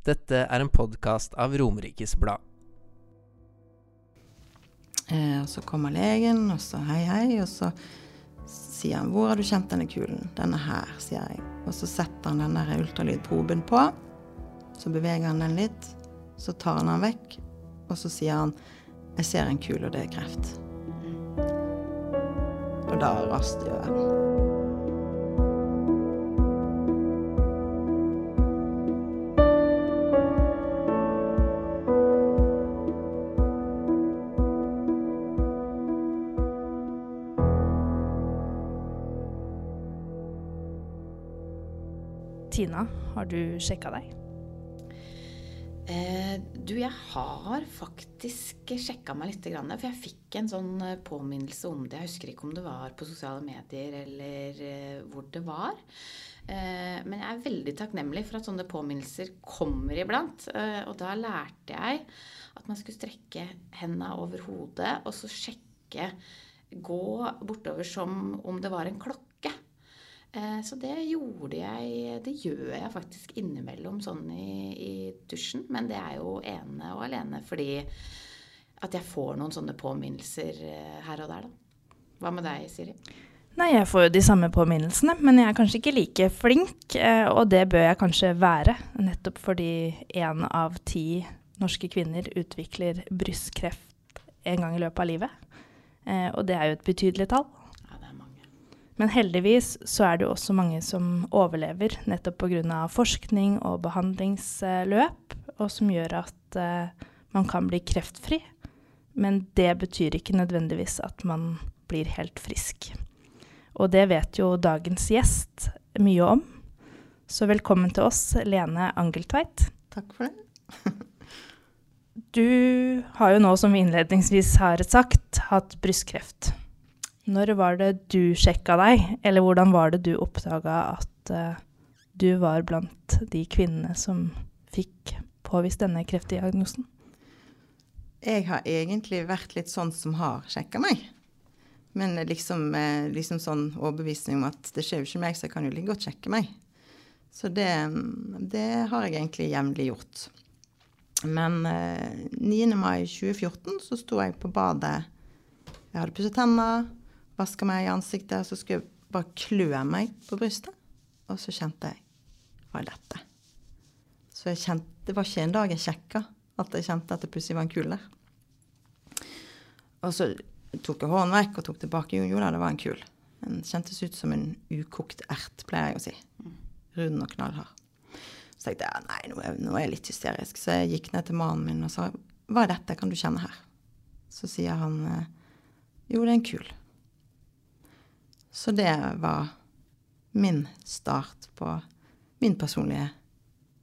Dette er en podkast av Romerikes Blad. Eh, og så kommer legen, og så hei, hei, og så sier han 'Hvor har du kjent denne kulen?' 'Denne her', sier jeg. Og så setter han den ultralydproben på. Så beveger han den litt. Så tar han den vekk, og så sier han 'Jeg ser en kul, og det er kreft'. Og da raste jeg. Tina, har du sjekka deg? Eh, du, jeg har faktisk sjekka meg litt, for jeg fikk en sånn eh, påminnelse om det. Jeg husker ikke om det var på sosiale medier eller eh, hvor det var. Men jeg er veldig takknemlig for at sånne påminnelser kommer iblant. Og da lærte jeg at man skulle strekke henda over hodet og så sjekke Gå bortover som om det var en klokke. Eh, så det gjorde jeg Det gjør jeg faktisk innimellom sånn i, i, dusjen. Men det er jo ene og alene fordi at jeg får noen sånne påminnelser eh, her og der, da. Hva med deg, Siri? Nei, jeg får jo de samme påminnelsene, men jeg er kanskje ikke like flink. Eh, og det bør jeg kanskje være, nettopp fordi én av ti norske kvinner utvikler brystkreft en gang i løpet av livet. Og det er jo et betydelig tall. Men heldigvis så er det jo også mange som overlever nettopp pga. forskning og behandlingsløp, og som gjør at uh, man kan bli kreftfri. Men det betyr ikke nødvendigvis at man blir helt frisk. Og det vet jo dagens gjest mye om. Så velkommen til oss, Lene Angeltveit. Takk for det. du har jo nå, som vi innledningsvis har sagt, hatt brystkreft. Når var det du sjekka deg, eller hvordan var det du oppdaga at uh, du var blant de kvinnene som fikk påvist denne kreftdiagnosen? Jeg har egentlig vært litt sånn som har sjekka meg. Men liksom, eh, liksom sånn overbevisning om at det skjer jo ikke meg, så jeg kan jo like godt sjekke meg. Så det, det har jeg egentlig jevnlig gjort. Men eh, 9. mai 2014 så sto jeg på badet. Jeg hadde pusset tenner, vaska meg i ansiktet, og så skulle jeg bare klø meg på brystet. Og så kjente jeg Hva er dette? Så jeg kjente, det var ikke en dag jeg sjekka at jeg kjente at det plutselig var en kul der. Og så tok jeg hånden vekk og tok tilbake. Jo, jo da, det var en kul. Den kjentes ut som en ukokt ert, pleier jeg å si. Rund og knallhard. Så tenkte jeg nei, nå er, jeg litt hysterisk. Så jeg gikk ned til mannen min og sa hva er dette, kan du kjenne her? Så sier han jo, det er en kul. Så det var min start på min personlige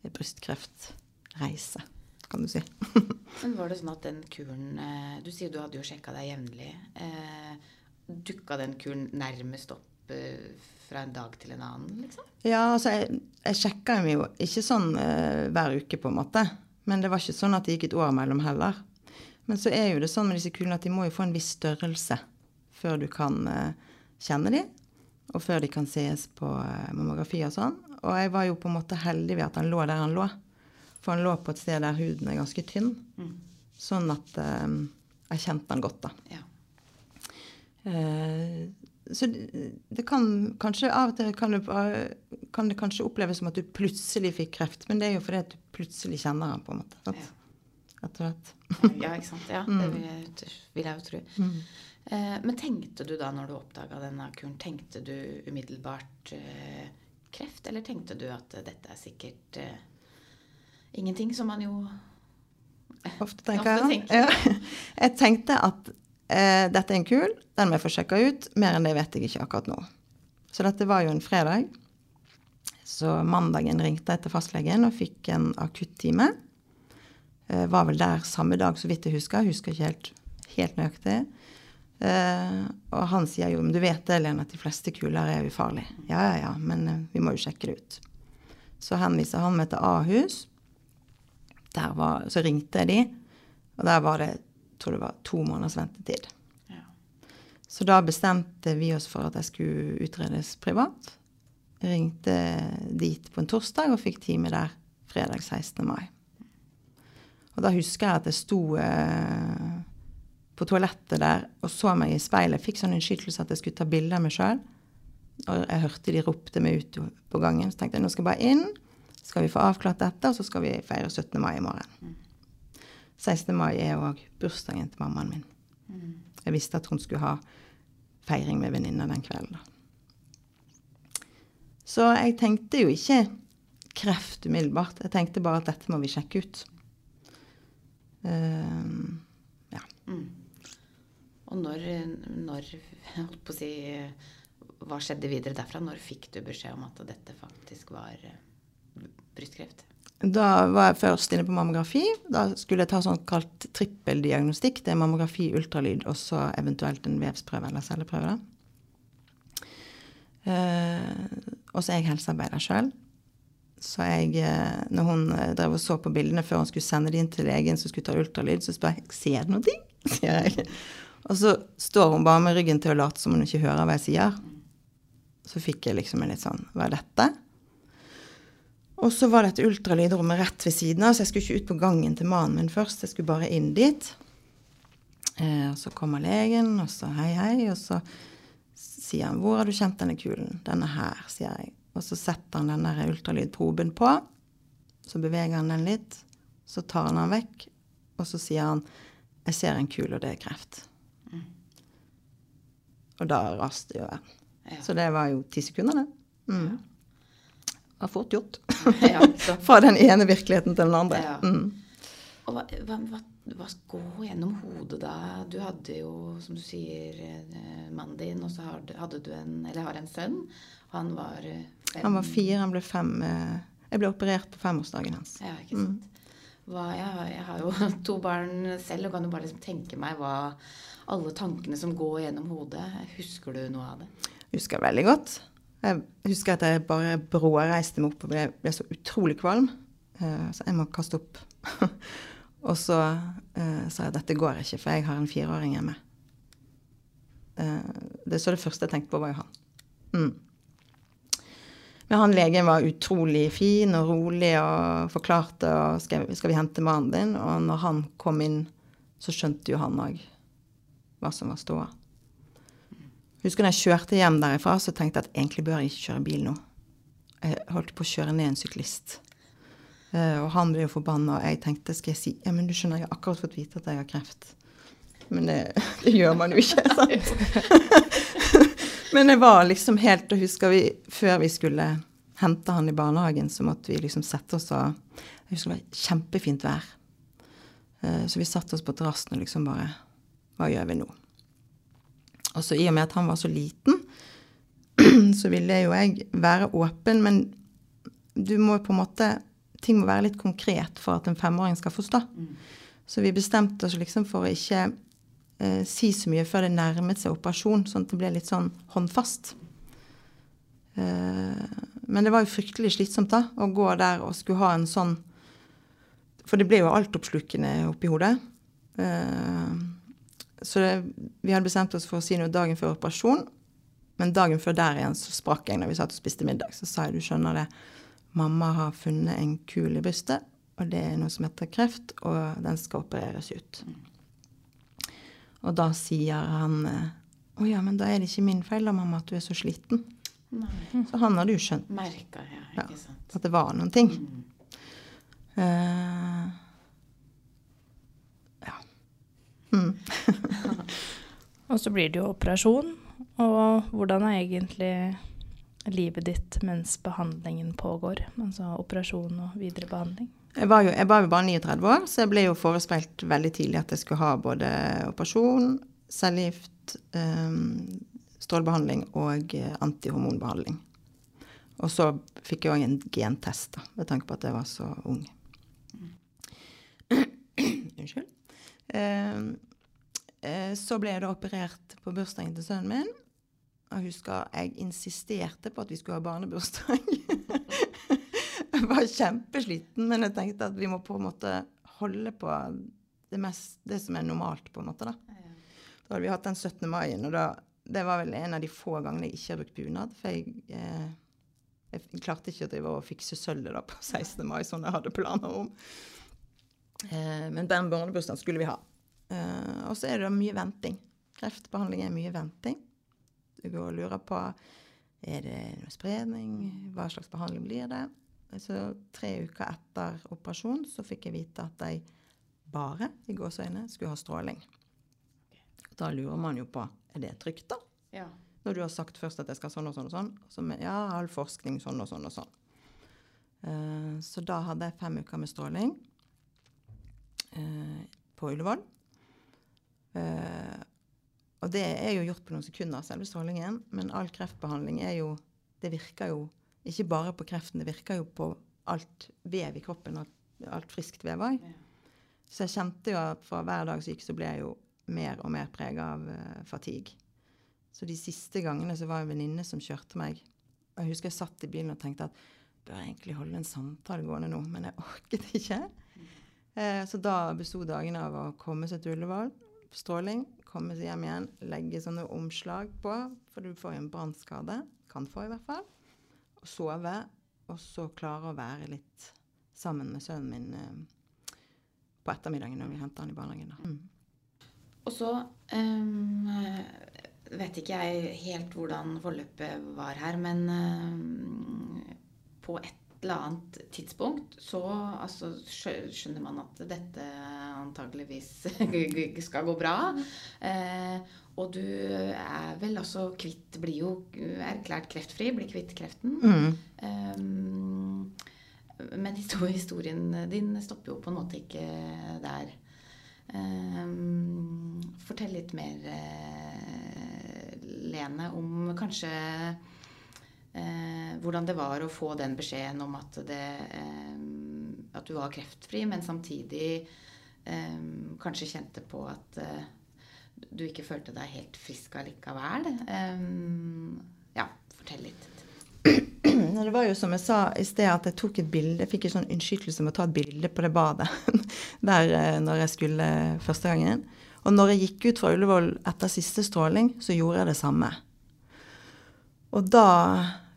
brystkreftreise, kan du si. Men var det sånn at den kuren eh, Du sier du hadde jo sjekka deg jevnlig. Eh, Dukka den kuren nærmest opp eh, fra en dag til en annen, liksom? Ja, altså jeg, jeg sjekka meg jo ikke sånn uh, hver uke, på en måte. Men det var ikke sånn at det gikk et år mellom heller. Men så er jo det sånn med disse kulene at de må jo få en viss størrelse før du kan uh, kjenne de, og før de kan ses på eh, mammografi og sånn. Og jeg var jo på en måte heldig ved at han lå der han lå. For han lå på et sted der huden er ganske tynn. Mm. Sånn at um, jeg kjente han godt, da. Ja. Uh, så det, det, kan kanskje av og til kan det, kan det, kanskje oppleves som at du plutselig fikk kreft, men det er jo fordi at du plutselig kjenner han, på en måte. Sant? Ja. Rett og slett. ja, ikke sant. Ja, det vil jeg, vil jeg jo tro. Mm. Eh, men tenkte du da når du oppdaga denne kuren, tenkte du umiddelbart eh, kreft, eller tenkte du at dette er sikkert eh, ingenting, som man jo ofte tenker? Ofte tenker. Ja. Jeg tenkte at eh, dette er en kul, den må jeg få sjekka ut. Mer enn det vet jeg ikke akkurat nå. Så dette var jo en fredag. Så mandagen ringte jeg til fastlegen og fikk en akuttime. Eh, var vel der samme dag, så vidt jeg husker. Jeg husker ikke helt, helt nøyaktig. Uh, og han sier jo men du vet det, Lene, at de fleste kuler er ufarlige. Ja, ja, ja, men uh, vi må jo sjekke det ut. Så henviser han meg til Ahus. Der var, så ringte jeg de, og der var det jeg tror det var to måneders ventetid. Ja. Så da bestemte vi oss for at jeg skulle utredes privat. Jeg ringte dit på en torsdag og fikk time der fredag 16. mai. Og da husker jeg at jeg sto eh, på toalettet der og så meg i speilet. Fikk sånn innskytelse at jeg skulle ta bilde av meg sjøl. Og jeg hørte de ropte meg ut på gangen. Så tenkte jeg nå skal jeg bare inn, skal vi få avklart dette, og så skal vi feire 17. mai i morgen. 16. mai er òg bursdagen til mammaen min. Jeg visste at hun skulle ha feiring med venninner den kvelden. Så jeg tenkte jo ikke kreft umiddelbart. Jeg tenkte bare at dette må vi sjekke ut. Uh, ja. Mm. Og når, når holdt på å si Hva skjedde videre derfra? Når fikk du beskjed om at dette faktisk var eh, brystkreft? Da var jeg først inne på mammografi. Da skulle jeg ta sånn kalt trippeldiagnostikk. Det er mammografi, ultralyd og så eventuelt en vevsprøve eller celleprøve. Eh, og så er jeg helsearbeider sjøl. Så jeg, eh, når hun eh, drev og så på bildene før hun skulle sende de inn til legen som skulle ta ultralyd, så spør jeg ser du noe, sier. Og så står hun bare med ryggen til å late som hun ikke hører hva jeg sier. Så fikk jeg liksom en litt sånn Hva er dette? Og så var det et ultralydrom rett ved siden av, så jeg skulle ikke ut på gangen til mannen min først. Jeg skulle bare inn dit. Eh, og så kommer legen, og så hei, hei. Og så sier han 'Hvor har du kjent denne kulen?' 'Denne her', sier jeg. Og så setter han den der ultralydproben på. Så beveger han den litt. Så tar han den vekk, og så sier han 'Jeg ser en kul, og det er kreft'. Og da raste jo jeg. Ja. Så det var jo ti sekunder, det. Mm. Ja. Det var fort gjort. Fra den ene virkeligheten til den andre. Ja. Mm. Og hva, hva, hva, hva går gjennom hodet da? Du hadde jo, som du sier, eh, mannen din, og så hadde du en, eller har en sønn. Han var eh, fem Han var fire, han ble fem. Eh, jeg ble operert på femårsdagen hans. Ja, ikke sant. Mm. Hva, jeg, jeg, har jo to barn selv og kan jo bare liksom tenke meg hva alle tankene som går gjennom hodet. Husker du noe av det? Jeg husker veldig godt. Jeg husker at jeg bare bråreiste meg opp og ble, ble, så utrolig kvalm. Uh, så jeg må kaste opp. og så uh, sa jeg at dette går ikke, for jeg har en fireåring hjemme. Uh, det så det første jeg tenkte på, var jo han. Mm. Men han legen var utrolig fin og rolig og forklarte og skal, skal vi hente mannen din? Og når han kom inn, så skjønte jo han òg hva som var ståa. Husker da jeg kjørte hjem derifra, så tenkte jeg at egentlig bør jeg ikke kjøre bil nå. Jeg holdt på å kjøre ned en syklist. Uh, og han ble jo forbanna, og jeg tenkte skal jeg si ja, men du skjønner, jeg har akkurat fått vite at jeg har kreft. Men det, det gjør man jo ikke. sant? Men jeg var liksom helt Og husker vi før vi skulle hente han i barnehagen, så måtte vi liksom sette oss og Jeg husker det var kjempefint vær. Eh, så vi satte oss på terrassen og liksom bare Hva gjør vi nå? Og så i og med at han var så liten, så ville jo jeg være åpen, men du må på en måte Ting må være litt konkret for at en femåring skal forstå. Mm. Så vi bestemte oss liksom for å ikke eh, si så mye før det nærmet seg operasjon, sånn at det ble litt sånn håndfast. Eh, men det var jo fryktelig slitsomt da, å gå der og skulle ha en sånn For det ble jo altoppslukende oppi hodet. Eh, så det, vi hadde bestemt oss for å si noe dagen før operasjon. Men dagen før der igjen så sprakk jeg når vi satt og spiste middag. Så sa jeg du skjønner det, mamma har funnet en kul i brystet, og det er noe som heter kreft, og den skal opereres ut. Og da sier han å ja, men da er det ikke min feil da, mamma, at du er så sliten. Nei. Så han hadde jo skjønt Merka, ja, ikke sant. Ja, at det var noen ting. Mm. Uh, ja. Mm. og så blir det jo operasjon. Og hvordan er egentlig livet ditt mens behandlingen pågår? Altså operasjon og videre behandling? Jeg var, jo, jeg var bare 39 år, så jeg ble jo forespeilt veldig tidlig at jeg skulle ha både operasjon, cellegift, um, strålebehandling og eh, antihormonbehandling. Og så fikk jeg òg en gentest, da, med tanke på at jeg var så ung. Unnskyld. Uh, så ble da operert på bursdagen til sønnen min. Jeg husker jeg insisterte på at vi skulle ha barnebursdag. jeg var kjempesliten, men jeg tenkte at vi må på en måte holde på det, mest, det som er normalt, på en måte. Da Da hadde vi hatt den 17. mai, og da, det var vel en av de få gangene jeg ikke har brukt bunad. For jeg, eh, Jeg klarte ikke å drive og fikse sølvet da på 16. mai, som jeg hadde planer om. Eh, men den barnebursdagen skulle vi ha. Eh, og så er det mye venting. Kreftbehandling er mye venting. Du går og lurer på er det noe spredning, hva slags behandling blir det. Så tre uker etter operasjon så fikk jeg vite at jeg bare i gåseøyne skulle ha stråling. Da lurer man jo på er det trygt, da? Ja. Når du har sagt først at jeg skal sånn og sånn og sånn. Så med, ja, all forskning sånn og sånn og sånn. Uh, så da hadde jeg fem uker med stråling uh, på Ullevål. Eh, og det er jo gjort på noen sekunder, selve strålingen. Men all kreftbehandling er jo Det virker jo ikke bare på kreften, det virker jo på alt vev i kroppen, alt- alt friskt vev òg. Ja. Så jeg kjente jo at for hver dag som gikk, så ble jeg jo mer og mer prega av uh, fatigue. Så de siste gangene så var det en venninne som kjørte meg. Og jeg husker jeg satt i bilen og tenkte at bør jeg egentlig holde en samtale gående nå, men jeg orket ikke. Eh, så da besto dagene av å komme seg til Ullevål, stråling, komme hjem igjen, legge sånne omslag på, for du får en brannskade. Kan få, i hvert fall. Og sove. Og så klare å være litt sammen med sønnen min eh, på ettermiddagen når vi henter han i barnehagen. Mm. Og så um, vet ikke jeg helt hvordan forløpet var her, men um, på et eller annet tidspunkt så altså, skjønner man at dette antageligvis skal gå bra. Eh, og du er vel altså kvitt Blir jo erklært kreftfri, blir kvitt kreften. Mm. Eh, men historien din stopper jo på en måte ikke der. Eh, fortell litt mer, eh, Lene, om kanskje hvordan det var å få den beskjeden om at, det, eh, at du var kreftfri, men samtidig eh, kanskje kjente på at eh, du ikke følte deg helt frisk allikevel. Ja, fortell litt. Det var jo som jeg sa i sted, at jeg tok et bilde. Jeg fikk en sånn unnskyldelse med å ta et bilde på det badet der eh, når jeg skulle første gangen. Og når jeg gikk ut fra Ullevål etter siste stråling, så gjorde jeg det samme. Og da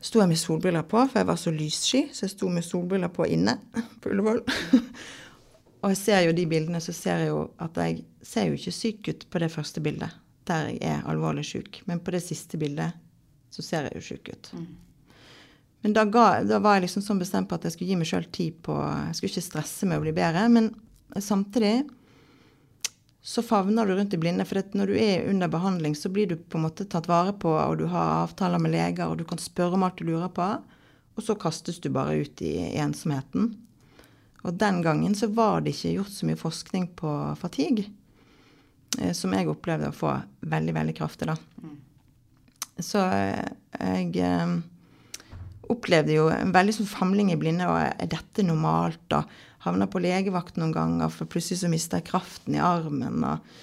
sto jeg med solbriller på, for jeg var så lyssky, så jeg sto med solbriller på inne på Ullevål. Og jeg ser jo de bildene, så ser jeg jo at jeg ser jo ikke syk ut på det første bildet, der jeg er alvorlig syk. Men på det siste bildet så ser jeg jo syk ut. Men da, ga, da var jeg liksom sånn bestemt på at jeg skulle gi meg sjøl tid på Jeg skulle ikke stresse med å bli bedre. Men samtidig så favner du rundt i blinde. For når du er under behandling, så blir du på en måte tatt vare på, og du har avtaler med leger, og du kan spørre om alt du lurer på. Og så kastes du bare ut i ensomheten. Og den gangen så var det ikke gjort så mye forskning på fatigue. eh, Som jeg opplevde å få veldig, veldig kraftig, da. Så eh, jeg eh, opplevde jo en veldig sånn famling i blinde. Og er dette normalt? Og havna på legevakt noen ganger, for plutselig så mista jeg kraften i armen. Og,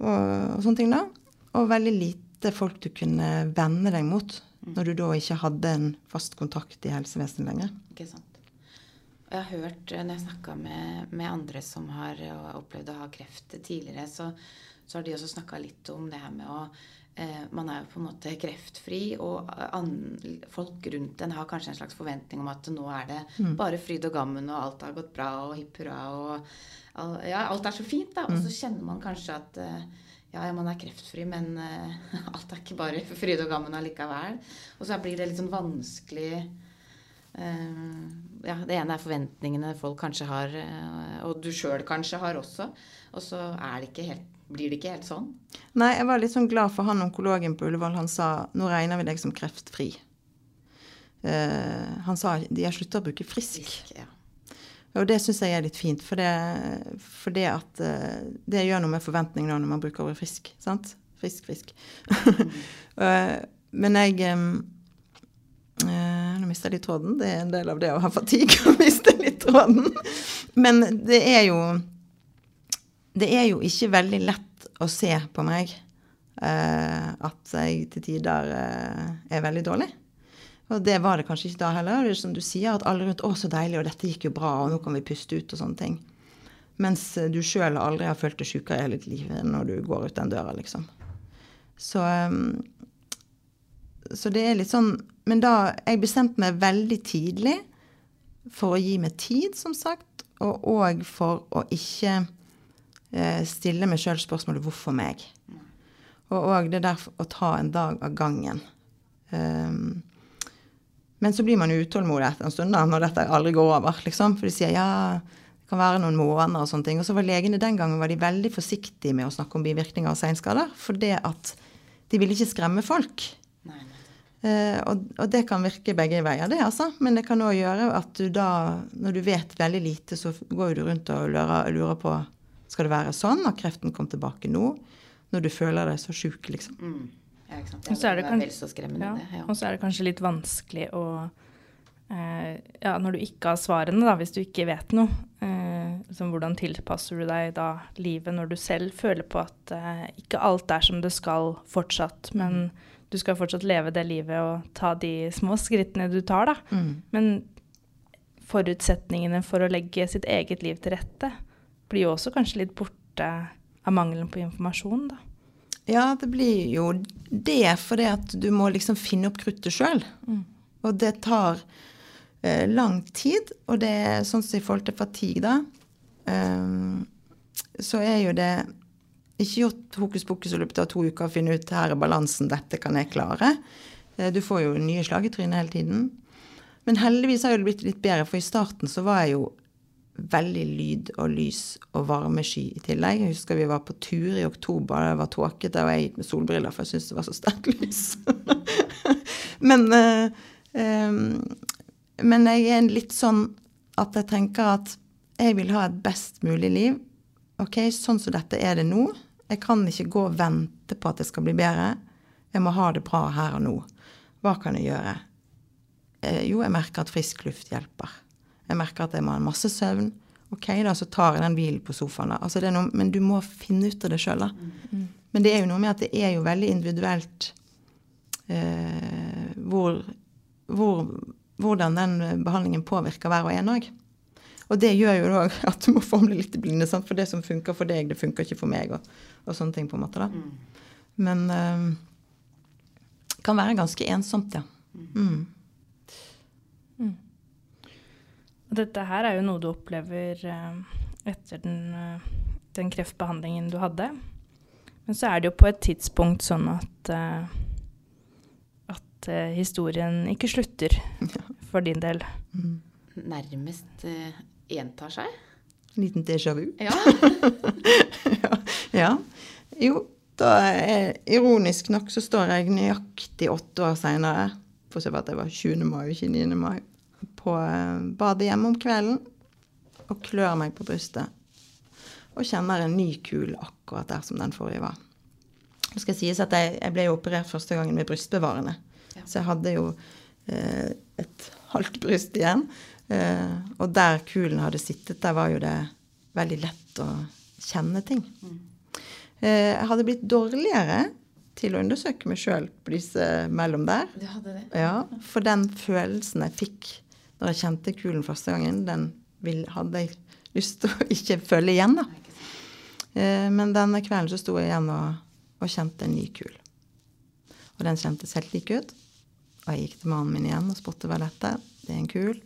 og, og sånne ting, da. Og veldig lite folk du kunne vende deg mot. Når du da ikke hadde en fast kontakt i helsevesenet lenger. Ikke sant. Og jeg har hørt, eh, når jeg snakka med, med andre som har eh, opplevd å ha kreft tidligere, så, så har de også snakka litt om det her med å Man er jo på en måte kreftfri, og an, folk rundt en har kanskje en slags forventning om at nå er det bare fryd og gammen, og alt har gått bra, og hipp hurra, og ja, alt er så fint, da. Og så kjenner man kanskje at eh, ja, ja, man er kreftfri, men eh, alt er ikke bare fryd og gammen allikevel. Og så blir det litt sånn vanskelig eh, ja, Det ene er forventningene folk kanskje har, eh, og du sjøl kanskje har også. Og så er det ikke helt, blir det ikke helt sånn. Nei, jeg var litt sånn glad for han onkologen på Ullevål. Han sa nå regner vi deg som kreftfri. Uh, han sa de har slutta å bruke frisk. Frisk, ja. Og det syns jeg er litt fint, for det, for det at uh, det gjør noe med forventningene når man bruker ordet frisk. sant? Frisk, frisk. Eh, Men jeg eh, Nå mista jeg litt tråden. Det er en del av det å ha fatigue å miste litt tråden. Men det er jo Det er jo ikke veldig lett å se på meg eh, at jeg til tider eh, er veldig dårlig. Og det var det kanskje ikke da heller. Det er som du sier, at alle rundt 'Å, så deilig, og dette gikk jo bra, og nå kan vi puste ut', og sånne ting. Mens eh, du sjøl aldri har følt deg sjukere i hele ditt liv når du går ut den døra, liksom. Så, um, så det er litt sånn Men da Jeg bestemte meg veldig tidlig for å gi meg tid, som sagt, og òg for å ikke eh, stille meg sjøl spørsmålet 'hvorfor meg?' Og òg det der å ta en dag av gangen. Um, men så blir man utålmodig etter en stund da, når dette aldri går over. liksom, For de sier ja, det kan være noen måneder og sånne ting. Og så var legene den gangen var de veldig forsiktige med å snakke om bivirkninger og seinskader. For det at de ville ikke skremme folk. Nei, nei. Eh, og, og det kan virke begge veier, det, altså. Men det kan òg gjøre at du da, når du vet veldig lite, så går du rundt og lurer, lurer på skal det være sånn at kreften kom tilbake nå, når du føler deg så sjuk, liksom. Mm. Ja, ikke sant. Det så er vel så skremmende, Ja. Ja. Og så er det kanskje litt vanskelig å eh, Ja, når du ikke har svarene, da, hvis du ikke vet noe, eh, liksom, hvordan tilpasser du deg da livet når du selv føler på at eh, ikke alt er som det skal fortsatt, men du skal fortsatt leve det livet og ta de små skrittene du tar, da. Mm. Men forutsetningene for å legge sitt eget liv til rette blir jo også kanskje litt borte av mangelen på informasjon, da. Ja, det blir jo det, fordi at du må liksom finne opp kruttet sjøl. Og det tar eh, lang tid, og det er sånn som i forhold til fatigue, da. ehm, så er jo det ikke gjort hokus pokus i løpet av to uker å finne ut her er balansen, dette kan jeg klare. Eh, du får jo nye slag i trynet hele tiden. Men heldigvis har det blitt litt bedre, for i starten så var jeg jo veldig lyd og lys og varmesky i tillegg. Jeg husker vi var på tur i oktober, det var tåkete, og jeg gikk med solbriller, for jeg syntes det var så sterkt lys. men, eh, men jeg er litt sånn at jeg tenker at jeg vil ha et best mulig liv. Ok, sånn som dette er det nå. Jeg kan ikke gå og vente på at det skal bli bedre. Jeg må ha det bra her og nå. Hva kan jeg gjøre? Eh, jo, jeg merker at frisk luft hjelper. Jeg merker at jeg må ha masse søvn. Ok, da, så tar jeg den hvilen på sofaen. da. Altså, det er noe, men du må finne ut av det sjøl, da. Men det er jo noe med at det er jo veldig individuelt eh, hvor, hvor, hvordan den behandlingen påvirker hver og en òg. Og det gjør jo òg at du må formle litt i blinde, sant? for det som funker for deg, det funker ikke for meg, og, og sånne ting, på en måte. da. Men eh, kan være ganske ensomt, ja. Mm. Og dette her er jo noe du opplever eh, etter den, eh, den kreftbehandlingen du hadde. Men så er det jo på et tidspunkt sånn at, eh, at historien ikke slutter for din del. Nærmest eh, gjentar seg. En Liten déjà vu. Ja. Ja. Jo, da er, ironisk nok så står jeg nøyaktig åtte år seinere, for så vidt det var 20. mai, ikke 9. mai, på eh, badet hjemme om kvelden og klør meg på brystet. Og kjenner en ny kul akkurat der som den forrige var. Det skal sies at jeg, jeg ble jo operert første gangen med brystbevarende. Ja. Så jeg hadde jo eh, et halvt bryst igjen. Eh, og der kulen hadde sittet, der var jo det veldig lett å kjenne ting. Eh, jeg hadde blitt dårligere til å undersøke meg sjøl på disse mellom der. Du hadde det? Ja, for den følelsen jeg fikk når jeg kjente kulen første gangen, den vil, hadde jeg lyst til å ikke følge igjen, da. Eh, men denne kvelden så sto jeg igjen og, og kjente en ny kul. Og den kjentes helt lik ut. Og jeg gikk til mannen min igjen og spurte hva dette Det er en kul.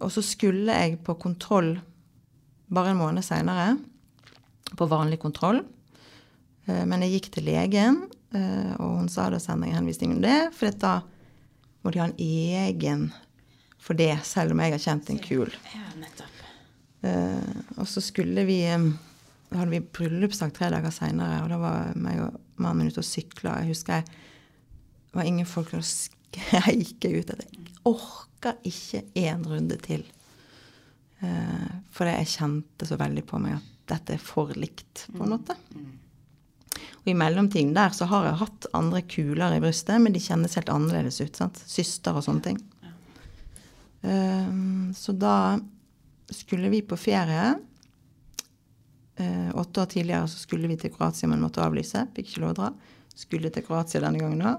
Og så skulle jeg på kontroll bare en måned seinere. På vanlig kontroll. Eh, Men jeg gikk til legen, eh, og hun sa da sender jeg henvisning om det. For da må de ha en egen for det, selv om jeg har kjent en kul. Eh, og så skulle vi eh, Da hadde vi bryllupsdag tre dager seinere, og da var meg og mannen min ute og sykla. Jeg husker jeg var ingen folk som skreik ut at jeg orka ikke én runde til. Uh, for jeg kjente så veldig på meg at dette er for likt, på en måte. Og i mellomtiden der så har jeg hatt andre kuler i brystet, men de kjennes helt annerledes ut. sant? Syster og sånne ting. Um, så da skulle vi på ferie. Eh, åtte år tidligere så skulle vi til Kroatia, men måtte avlyse. Fikk ikke lov å dra. Skulle til Kroatia denne gangen da.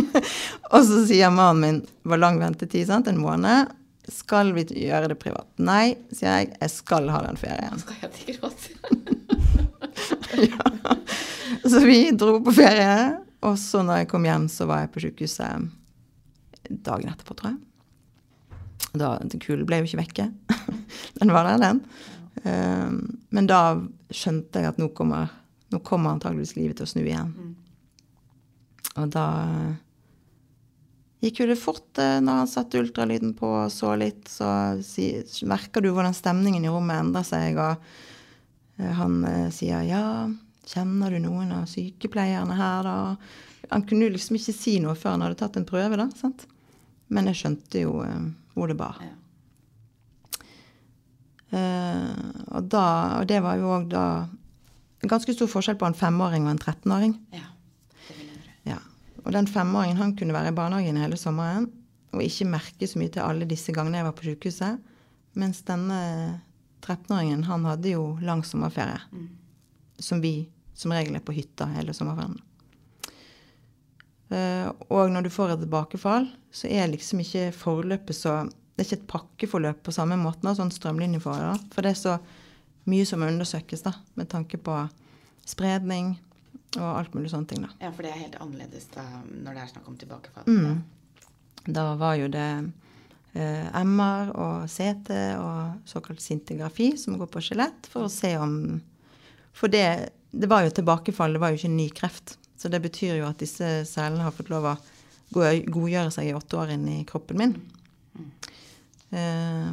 og så sier mannen min det var lang ventetid, sant? en måned. Skal vi gjøre det privat? Nei, sier jeg. Jeg skal ha den ferien. Skal jeg til Kroatia. Så vi dro på ferie. Og så når jeg kom hjem, så var jeg på sykehuset dagen etterpå, tror jeg. Da, Kulen ble jo ikke vekke. den var der, den. Um, men da skjønte jeg at nå kommer, nå kommer antageligvis livet til å snu igjen. Og da gikk jo det fort eh, når han satte ultralyden på og så litt. Så merker du hvordan stemningen i rommet endrer seg, og eh, han eh, sier ja, kjenner du noen av sykepleierne her, da? Han kunne liksom ikke si noe før han hadde tatt en prøve, da. sant? Men jeg skjønte jo eh, hvor det bar. Ja. Uh, og, da, og det var jo òg da ganske stor forskjell på en femåring og en 13-åring. ja. Det vil jeg. Ja. Og den femåringen han kunne være i barnehagen hele sommeren og ikke merke så mye til alle disse gangene jeg var på sykehuset. Mens denne 13-åringen, han hadde jo lang sommerferie. Som vi som regel er på hytta hele sommerferien. Eh, og når du får et tilbakefall, så er liksom ikke forløpet så Det er ikke et pakkeforløp på samme måten, da, sånn strømlinjeforhold. For det er så mye som undersøkes, da, med tanke på spredning og alt mulig sånne ting. da. Ja, for det er helt annerledes da, når det er snakk om tilbakefall. Mm. Da var jo det eh, MR og CT og såkalt sintigrafi som går på skjelett, for å se om For det, det var jo tilbakefall, det var jo ikke ny kreft. Så det betyr jo at disse cellene har fått lov å godgjøre seg i åtte år inn i kroppen min. Eh,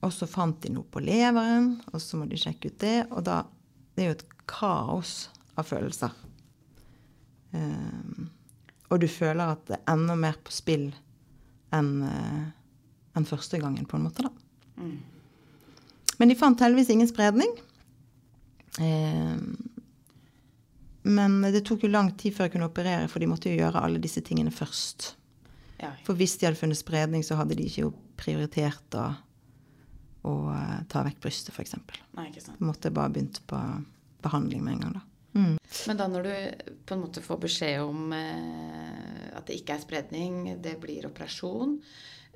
og så fant de noe på leveren, og så må de sjekke ut det. Og da Det er jo et kaos av følelser. Eh, og du føler at det er enda mer på spill enn en første gangen, på en måte, da. Mm. Men de fant heldigvis ingen spredning. Eh, men det tok jo lang tid før jeg kunne operere, for de måtte jo gjøre alle disse tingene først. Ja. For hvis de hadde funnet spredning, så hadde de ikke jo prioritert å, å eh, ta vekk brystet, f.eks. De måtte bare begynt på behandling med en gang, da. Mm. Men da når du på en måte får beskjed om eh, at det ikke er spredning, det blir operasjon,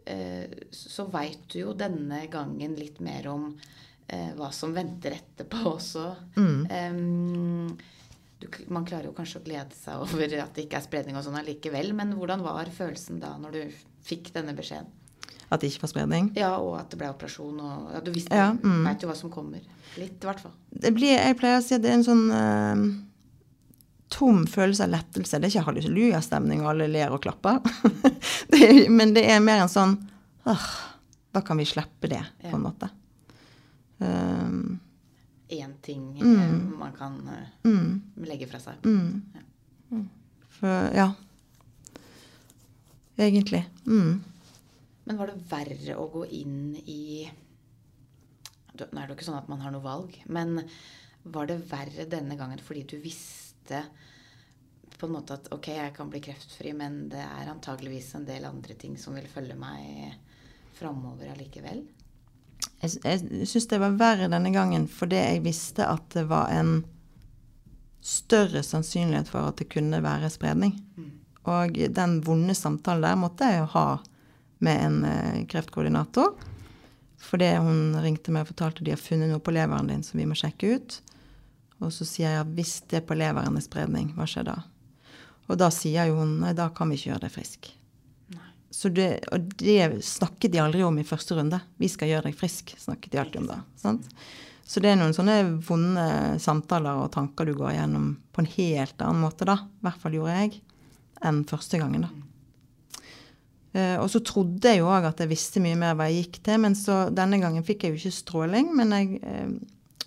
eh, så veit du jo denne gangen litt mer om eh, hva som venter etterpå også. Mm. Em, du, man klarer jo kanskje å glede seg over at det ikke er spredning og sånn allikevel, men hvordan var følelsen da når du fikk denne beskjeden? At det ikke var spredning. Ja, og at det ble operasjon og ja, Du visste, Ja, mm. veit jo hva som kommer. Litt, i hvert fall. Det blir, jeg pleier å si at det er en sånn uh, tom følelse av lettelse. Det er ikke hallelujastemning og alle ler og klapper. det er, men det er mer en sånn åh, Da kan vi slippe det, på en måte. Um, Én ting Mm. eh, man kan eh, mm, legge fra seg. mm. For ja. Egentlig. Mm. Men var det verre å gå inn i Nå er det jo ikke sånn at man har noe valg, men var det verre denne gangen fordi du visste på en måte at ok, jeg kan bli kreftfri, men det er antageligvis en del andre ting som vil følge meg framover allikevel? Jeg, jeg syns det var verre denne gangen fordi jeg visste at det var en større sannsynlighet for at det kunne være spredning. Og den vonde samtalen der måtte jeg jo ha med en eh, kreftkoordinator. Fordi hun ringte meg og fortalte at de har funnet noe på leveren din som vi må sjekke ut. Og så sier jeg at hvis det på leveren er spredning, hva skjer da? Og da sier jo hun nei, da kan vi ikke gjøre deg frisk. Det, og det snakket de aldri om i første runde. Vi skal gjøre deg frisk, snakket de alltid om da. Sant? Så det er noen sånne vonde samtaler og tanker du går gjennom på en helt annen måte, da. I hvert fall gjorde jeg. Enn første gangen, da. Eh, og så trodde jeg jo òg at jeg visste mye mer hva jeg gikk til, men så denne gangen fikk jeg jo ikke stråling. Men jeg eh,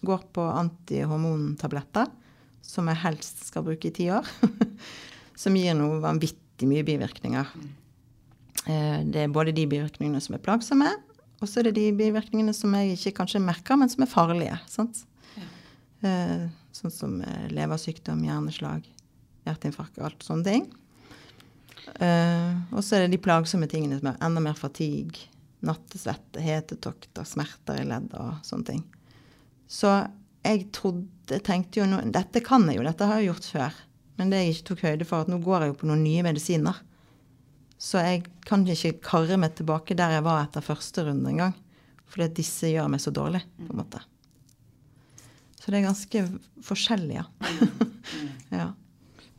går på antihormontabletter, som jeg helst skal bruke i ti år. som gir noe vanvittig mye bivirkninger. Eh, det er både de bivirkningene som er plagsomme, og så er det de bivirkningene som jeg ikke kanskje merker, men som er farlige. sant? Ja. sånn som eh, leversykdom, hjerneslag, hjerteinfarkt og alt sånne ting. Eh, og så er det de plagsomme tingene som er enda mer fatigue, nattesvette, hetetokter, smerter i ledd og sånne ting. Så jeg trodde, tenkte jo nå Dette kan jeg jo, dette har jeg gjort før. Men det jeg ikke tok høyde for, at nå går jeg jo på noen nye medisiner. Så jeg kan ikke karre meg tilbake der jeg var etter første runde engang. Fordi at disse gjør meg så dårlig, på en måte. Så det er ganske forskjellig, ja. ja.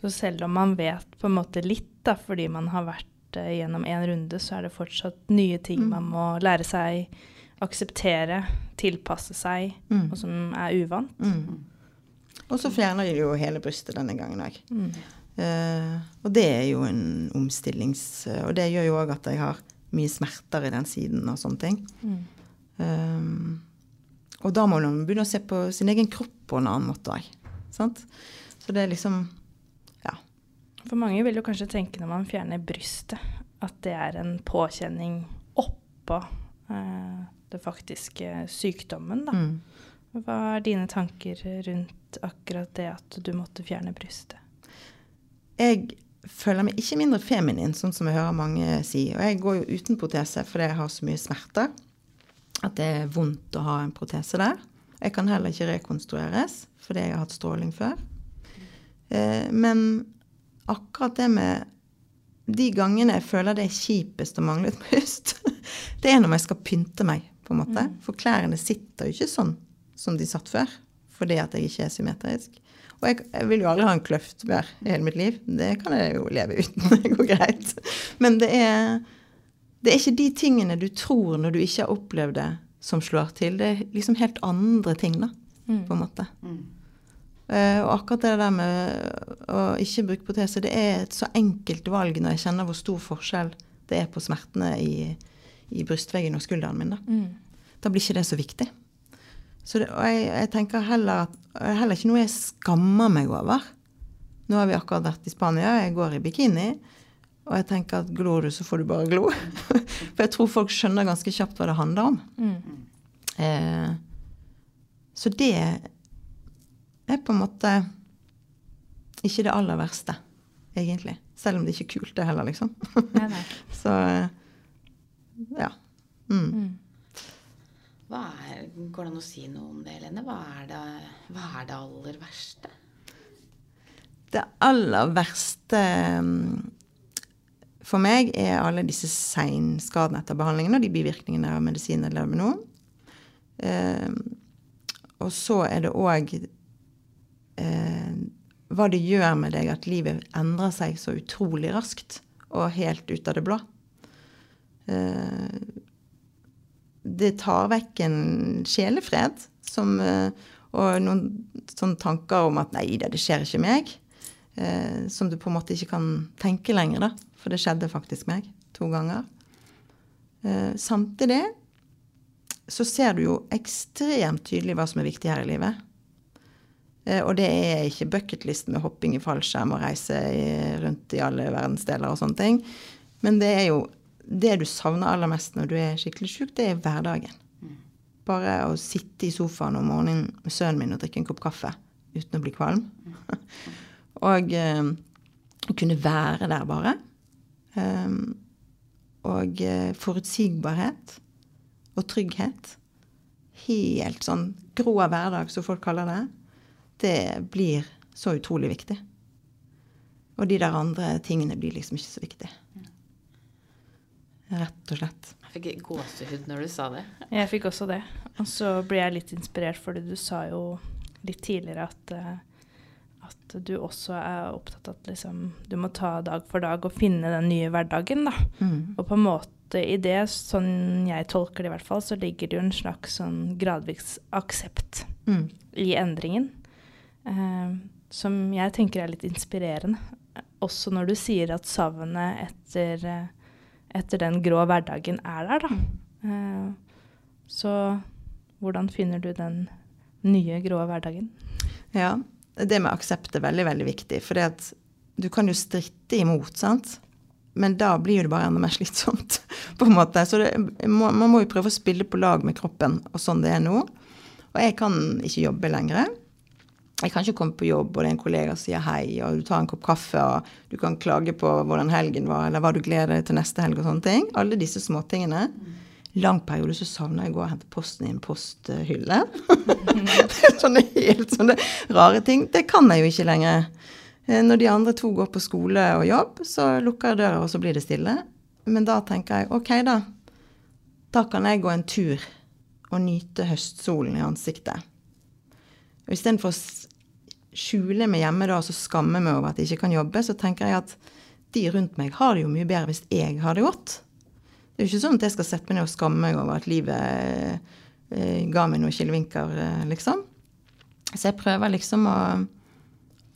Så selv om man vet på en måte litt, da, fordi man har vært uh, gjennom en runde, så er det fortsatt nye ting Mm. man må lære seg, akseptere, tilpasse seg, Mm. og som er uvant. Mm. Og så fjerner de jo hele brystet denne gangen òg. Eh, og det er jo en omstillings... Og det gjør jo òg at jeg har mye smerter i den siden og sånne ting. Mm. Um, og da må man begynne å se på sin egen kropp på en annen måte òg. Så det er liksom Ja. For mange vil jo kanskje tenke når man fjerner brystet, at det er en påkjenning oppå eh, det faktiske sykdommen, da. Mm. Hva er dine tanker rundt akkurat det at du måtte fjerne brystet? Jeg føler meg ikke mindre feminin, sånn som jeg hører mange si. Og jeg går jo uten protese fordi jeg har så mye smerter at det er vondt å ha en protese der. Jeg kan heller ikke rekonstrueres fordi jeg har hatt stråling før. Eh, men akkurat det med de gangene jeg føler det er kjipest å mangle et bryst, det er når jeg skal pynte meg, på en måte. For klærne sitter jo ikke sånn som de satt før, fordi at jeg ikke er symmetrisk. Og jeg, jeg vil jo aldri ha en kløft mer i hele mitt liv. Det kan jeg jo leve uten. Det går greit. Men det er, det er ikke de tingene du tror når du ikke har opplevd det, som slår til. Det er liksom helt andre ting, da, på en måte. Mm. Eh, og akkurat det der med å ikke bruke protese, det er et så enkelt valg når jeg kjenner hvor stor forskjell det er på smertene i, i brystveggen og skulderen min. Da. da blir ikke det så viktig. Så det, og jeg, jeg tenker heller at er heller ikke noe jeg skammer meg over. Nå har vi akkurat vært i Spania, jeg går i bikini. Og jeg tenker at glor du, så får du bare glo. For jeg tror folk skjønner ganske kjapt hva det handler om. Mm. Eh, så det er på en måte ikke det aller verste, egentlig. Selv om det ikke er kult, det heller, liksom. Nei, nei. Så eh, ja. Mm. Mm. Er, går det an å si noe om det, Helene? Hva er det, hva er det aller verste? Det aller verste mm, for meg er alle disse seinskadene etter behandlingen og de bivirkningene av medisin eller lever med nå. Eh, og så er det òg eh, hva det gjør med deg at livet endrer seg så utrolig raskt og helt ut av det blå. Det tar vekk en sjelefred som, eh, og noen sånne tanker om at nei da, det skjer ikke meg. Eh, som du på en måte ikke kan tenke lenger, da. For det skjedde faktisk meg to ganger. Eh, samtidig så ser du jo ekstremt tydelig hva som er viktig her i livet. Og det er ikke bucketlist med hopping i fallskjerm og reise rundt i alle verdensdeler og sånne ting. Men det er jo det du savner aller mest når du er skikkelig sjuk, det er hverdagen. Bare å sitte i sofaen om morgenen med sønnen min og drikke en kopp kaffe uten å bli kvalm. og eh, kunne være der bare. Um, og eh, forutsigbarhet og trygghet. Helt sånn grå hverdag, som folk kaller det. Det blir så utrolig viktig. Og de der andre tingene blir liksom ikke så viktige. Rett og slett. Jeg fikk gåsehud når du sa det. Jeg fikk også det. Og så ble jeg litt inspirert, fordi du sa jo litt tidligere at, eh, at du også er opptatt av at liksom, du må ta dag for dag og finne den nye hverdagen. da. Mm. Og på en måte i det, sånn jeg tolker det i hvert fall, så ligger det jo en slags sånn gradvis aksept Mm. i endringen. Eh, som jeg tenker er litt inspirerende. Også når du sier at savnet etter, eh, etter den grå hverdagen er der, da. Eh, så hvordan finner du den nye grå hverdagen? Ja, det med aksept er veldig, veldig viktig. For du kan jo stritte imot, sant. Men da blir det bare enda mer slitsomt, på en måte. Så det, man må jo prøve å spille på lag med kroppen, og sånn det er nå. Og jeg kan ikke jobbe lenger. Jeg kan ikke komme på jobb, og det er en kollega som sier hei, og du tar en kopp kaffe, og du kan klage på hvordan helgen var, eller hva du gleder deg til neste helg, og sånne ting. Alle disse småtingene. Lang periode så savner jeg å gå og hente posten i en posthylle. sånne helt sånne rare ting. Det kan jeg jo ikke lenger. Eh, Når de andre to går på skole og jobb, så lukker jeg døra, og så blir det stille. Men da tenker jeg OK, da. Da kan jeg gå en tur og nyte høstsolen i ansiktet. Og Istedenfor å skjuler meg hjemme da, og så skammer meg over at jeg ikke kan jobbe, så tenker jeg at de rundt meg har det jo mye bedre hvis jeg har det godt. Det er jo ikke sånn at jeg skal sette meg ned og skamme meg over at livet eh, ga meg noen kilevinker, eh, liksom. Så jeg prøver liksom å,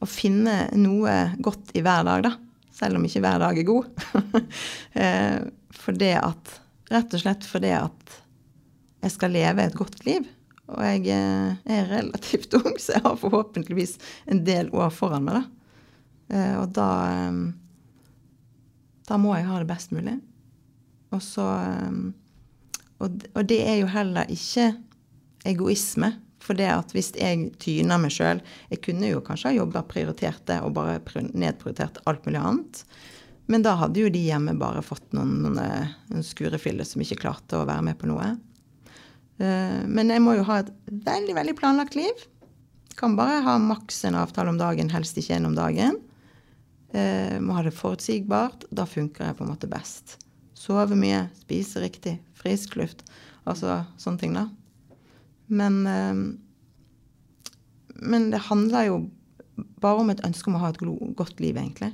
å finne noe godt i hver dag, da. Selv om ikke hver dag er god. eh, for det at Rett og slett fordi at jeg skal leve et godt liv. Og jeg eh, er relativt ung, så jeg har forhåpentligvis en del år foran meg. Da. Eh, og da eh, Da må jeg ha det best mulig. Og så og det er jo heller ikke egoisme. For det at hvis jeg tyner meg sjøl Jeg kunne jo kanskje ha jobba prioritert det og bare nedprioritert alt mulig annet. Men da hadde jo de hjemme bare fått noen, noen, noen skurefiller som ikke klarte å være med på noe. Uh, men jeg må jo ha et veldig, veldig planlagt liv. Kan bare ha maks en avtale om dagen, helst ikke en om dagen. Uh, må ha det forutsigbart. Da funker jeg på en måte best. Sove mye, spise riktig, frisk luft. Altså sånne ting, da. Men, uh, men det handler jo bare om et ønske om å ha et godt liv, egentlig.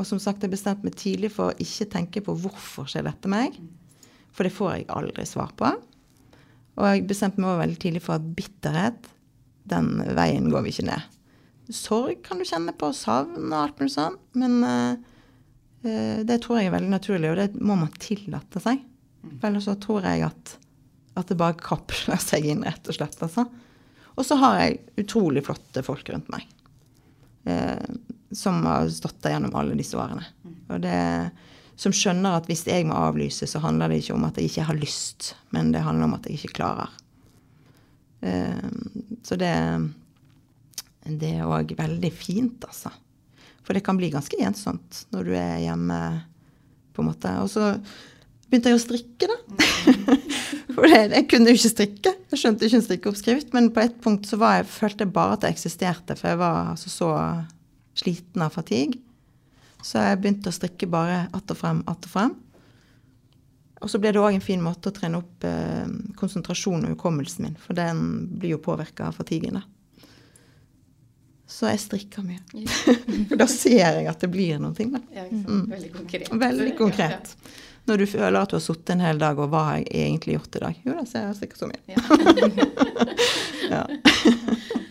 Og som sagt, jeg bestemte meg tidlig for å ikke tenke på hvorfor skjer dette meg. For det får jeg aldri svar på. Og jeg bestemte meg veldig tidlig for at bitterhet, den veien går vi ikke ned. Sorg kan du kjenne på, savn og alt mulig sånn. Men uh, det tror jeg er veldig naturlig, og det må man tillate seg. For ellers så tror jeg at, at det bare kapsler seg inn, rett og slett. Altså. Og så har jeg utrolig flotte folk rundt meg. Uh, som har stått der gjennom alle disse årene. Og det, som skjønner at hvis jeg må avlyse, så handler det ikke om at jeg ikke har lyst, men det handler om at jeg ikke klarer. Uh, så det, det er òg veldig fint, altså. For det kan bli ganske ensomt når du er hjemme, på en måte. Og så begynte jeg å strikke, da. For det, jeg kunne jo ikke strikke. Jeg skjønte ikke en strikkeoppskrift. Men på et punkt så jeg, følte jeg bare at det eksisterte, for jeg var altså så sliten av fatigue. Så jeg begynte å strikke bare att og frem, att og frem. Og så ble det òg en fin måte å trene opp eh, konsentrasjonen og hukommelsen min, for den blir jo påvirka av fatiguen. da. Så jeg strikker mye. for da ser jeg at det blir noe. Da. Ja, mm. Veldig konkret. Veldig konkret. Når du føler at du har sittet en hel dag, og hva har jeg egentlig gjort i dag? Jo da, så jeg har strikket så mye. ja.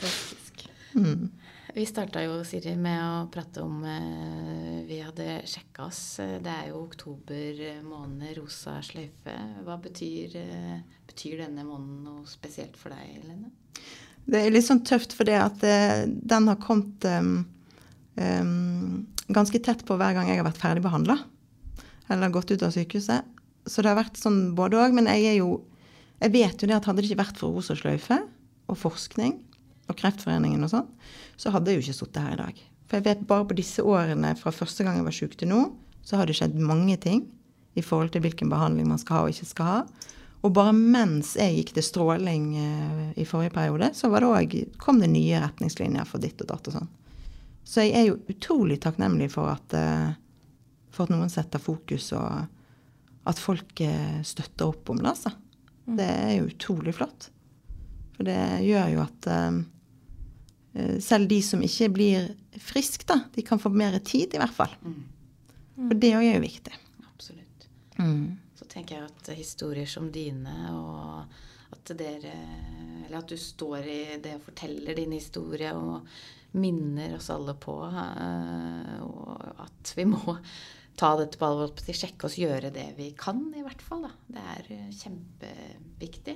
Fantastisk. mm. Vi starta jo, Siri, med å prate om eh, Vi hadde sjekka oss. Det er jo oktober måned, rosa sløyfe. Hva betyr, eh, betyr denne måneden noe spesielt for deg, Lene? Det er litt sånn tøft fordi at eh, den har kommet um, um, ganske tett på hver gang jeg har vært ferdigbehandla. Eller gått ut av sykehuset. Så det har vært sånn både òg. Men jeg er jo Jeg vet jo det at hadde det ikke vært for rosa sløyfe og forskning, og Kreftforeningen og sånn, så hadde jeg jo ikke sittet her i dag. For jeg vet bare på disse årene fra første gang jeg var syk til nå, så har det skjedd mange ting i forhold til hvilken behandling man skal ha og ikke skal ha. Og bare mens jeg gikk til stråling eh, i forrige periode, så det også, kom det nye retningslinjer for ditt og datt og sånn. Så jeg er jo utrolig takknemlig for at, eh, for at noen setter fokus, og at folk eh, støtter opp om det, altså. Mm. Det er jo utrolig flott. For det gjør jo at selv de som ikke blir friske, da, de kan få mer tid, i hvert fall. Mm. For det òg er jo viktig. Absolutt. Mm. Så tenker jeg at historier som dine, og at dere Eller at du står i det og forteller din historie og minner oss alle på uh, og at vi må ta dette på alvor, sjekke oss, gjøre det vi kan, i hvert fall. Da. Det er eh, kjempeviktig.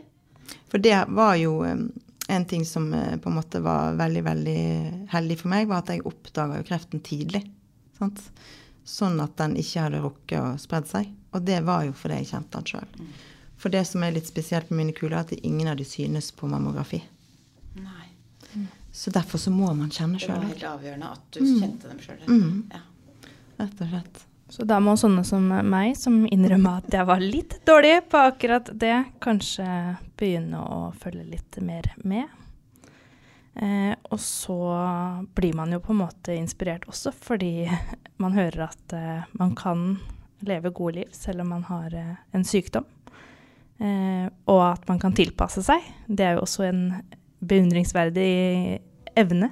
For det var jo en ting som eh, på en måte var veldig veldig heldig for meg, var at jeg oppdaga kreften tidlig. Sant? Sånn at den ikke hadde rukket å spredd seg. Og det var jo fordi jeg kjente den sjøl. Mm. For det som er litt spesielt med mine kuler, er at ingen av de synes på mammografi. Nei. Mm. Så derfor så må man kjenne sjøl. Det var helt avgjørende at du mm. kjente dem sjøl. Mm. Ja. Rett og slett. Så da må sånne som meg, som innrømmer at jeg var litt dårlig på akkurat det, kanskje begynne å følge litt mer med. Eh, og så blir man jo på en måte inspirert også, fordi man hører at eh, man kan leve gode liv selv om man har eh, en sykdom. Eh, og at man kan tilpasse seg. Det er jo også en beundringsverdig evne.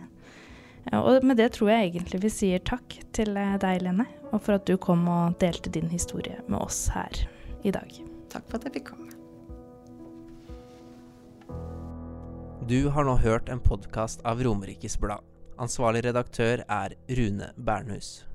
Og med det tror jeg egentlig vi sier takk til eh, deg, Lene, og for at du kom og delte din historie med oss her i dag. Takk for at jeg fikk komme. Du har nå hørt en podkast av Romerikes Blad. Ansvarlig redaktør er Rune Bernhus.